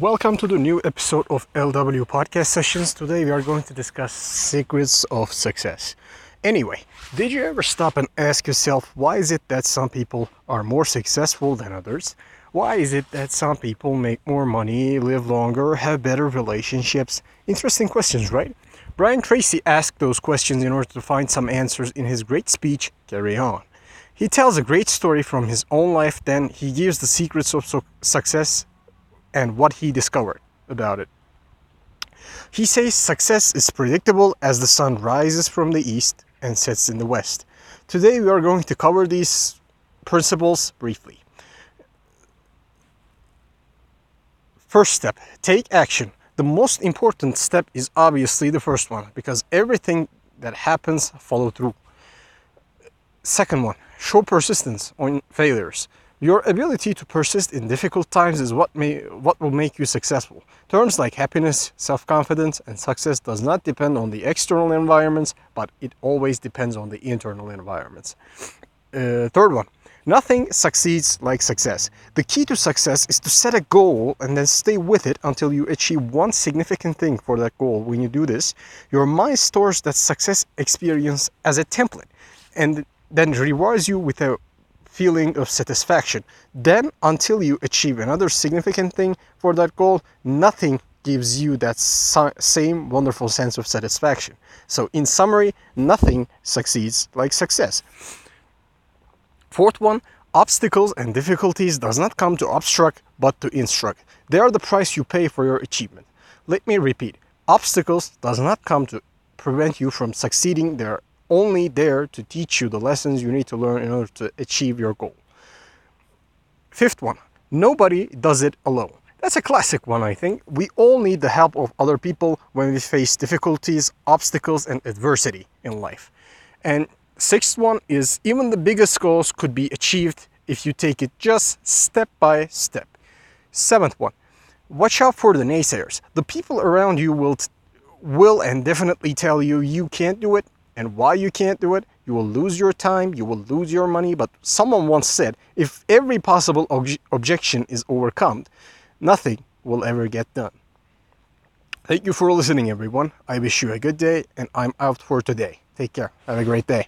Welcome to the new episode of LW Podcast Sessions. Today we are going to discuss secrets of success. Anyway, did you ever stop and ask yourself why is it that some people are more successful than others? Why is it that some people make more money, live longer, have better relationships? Interesting questions, right? Brian Tracy asked those questions in order to find some answers in his great speech, Carry On. He tells a great story from his own life, then he gives the secrets of su- success and what he discovered about it. He says success is predictable as the sun rises from the east and sets in the west. Today we are going to cover these principles briefly. First step take action. The most important step is obviously the first one because everything that happens follow through. Second one, show persistence on failures. Your ability to persist in difficult times is what may what will make you successful. Terms like happiness, self-confidence, and success does not depend on the external environments, but it always depends on the internal environments. Uh, third one, nothing succeeds like success. The key to success is to set a goal and then stay with it until you achieve one significant thing for that goal. When you do this, your mind stores that success experience as a template and then rewards you with a feeling of satisfaction. Then, until you achieve another significant thing for that goal, nothing gives you that same wonderful sense of satisfaction. So, in summary, nothing succeeds like success. Fourth one, obstacles and difficulties does not come to obstruct but to instruct. They are the price you pay for your achievement. Let me repeat. Obstacles does not come to prevent you from succeeding. They are only there to teach you the lessons you need to learn in order to achieve your goal. Fifth one, nobody does it alone. That's a classic one, I think. We all need the help of other people when we face difficulties, obstacles, and adversity in life. And sixth one is even the biggest goals could be achieved if you take it just step by step. Seventh one, watch out for the naysayers. The people around you will, will and definitely tell you you can't do it, and why you can't do it. You will lose your time, you will lose your money. But someone once said if every possible ob- objection is overcome, nothing will ever get done. Thank you for listening, everyone. I wish you a good day, and I'm out for today. Take care. Have a great day.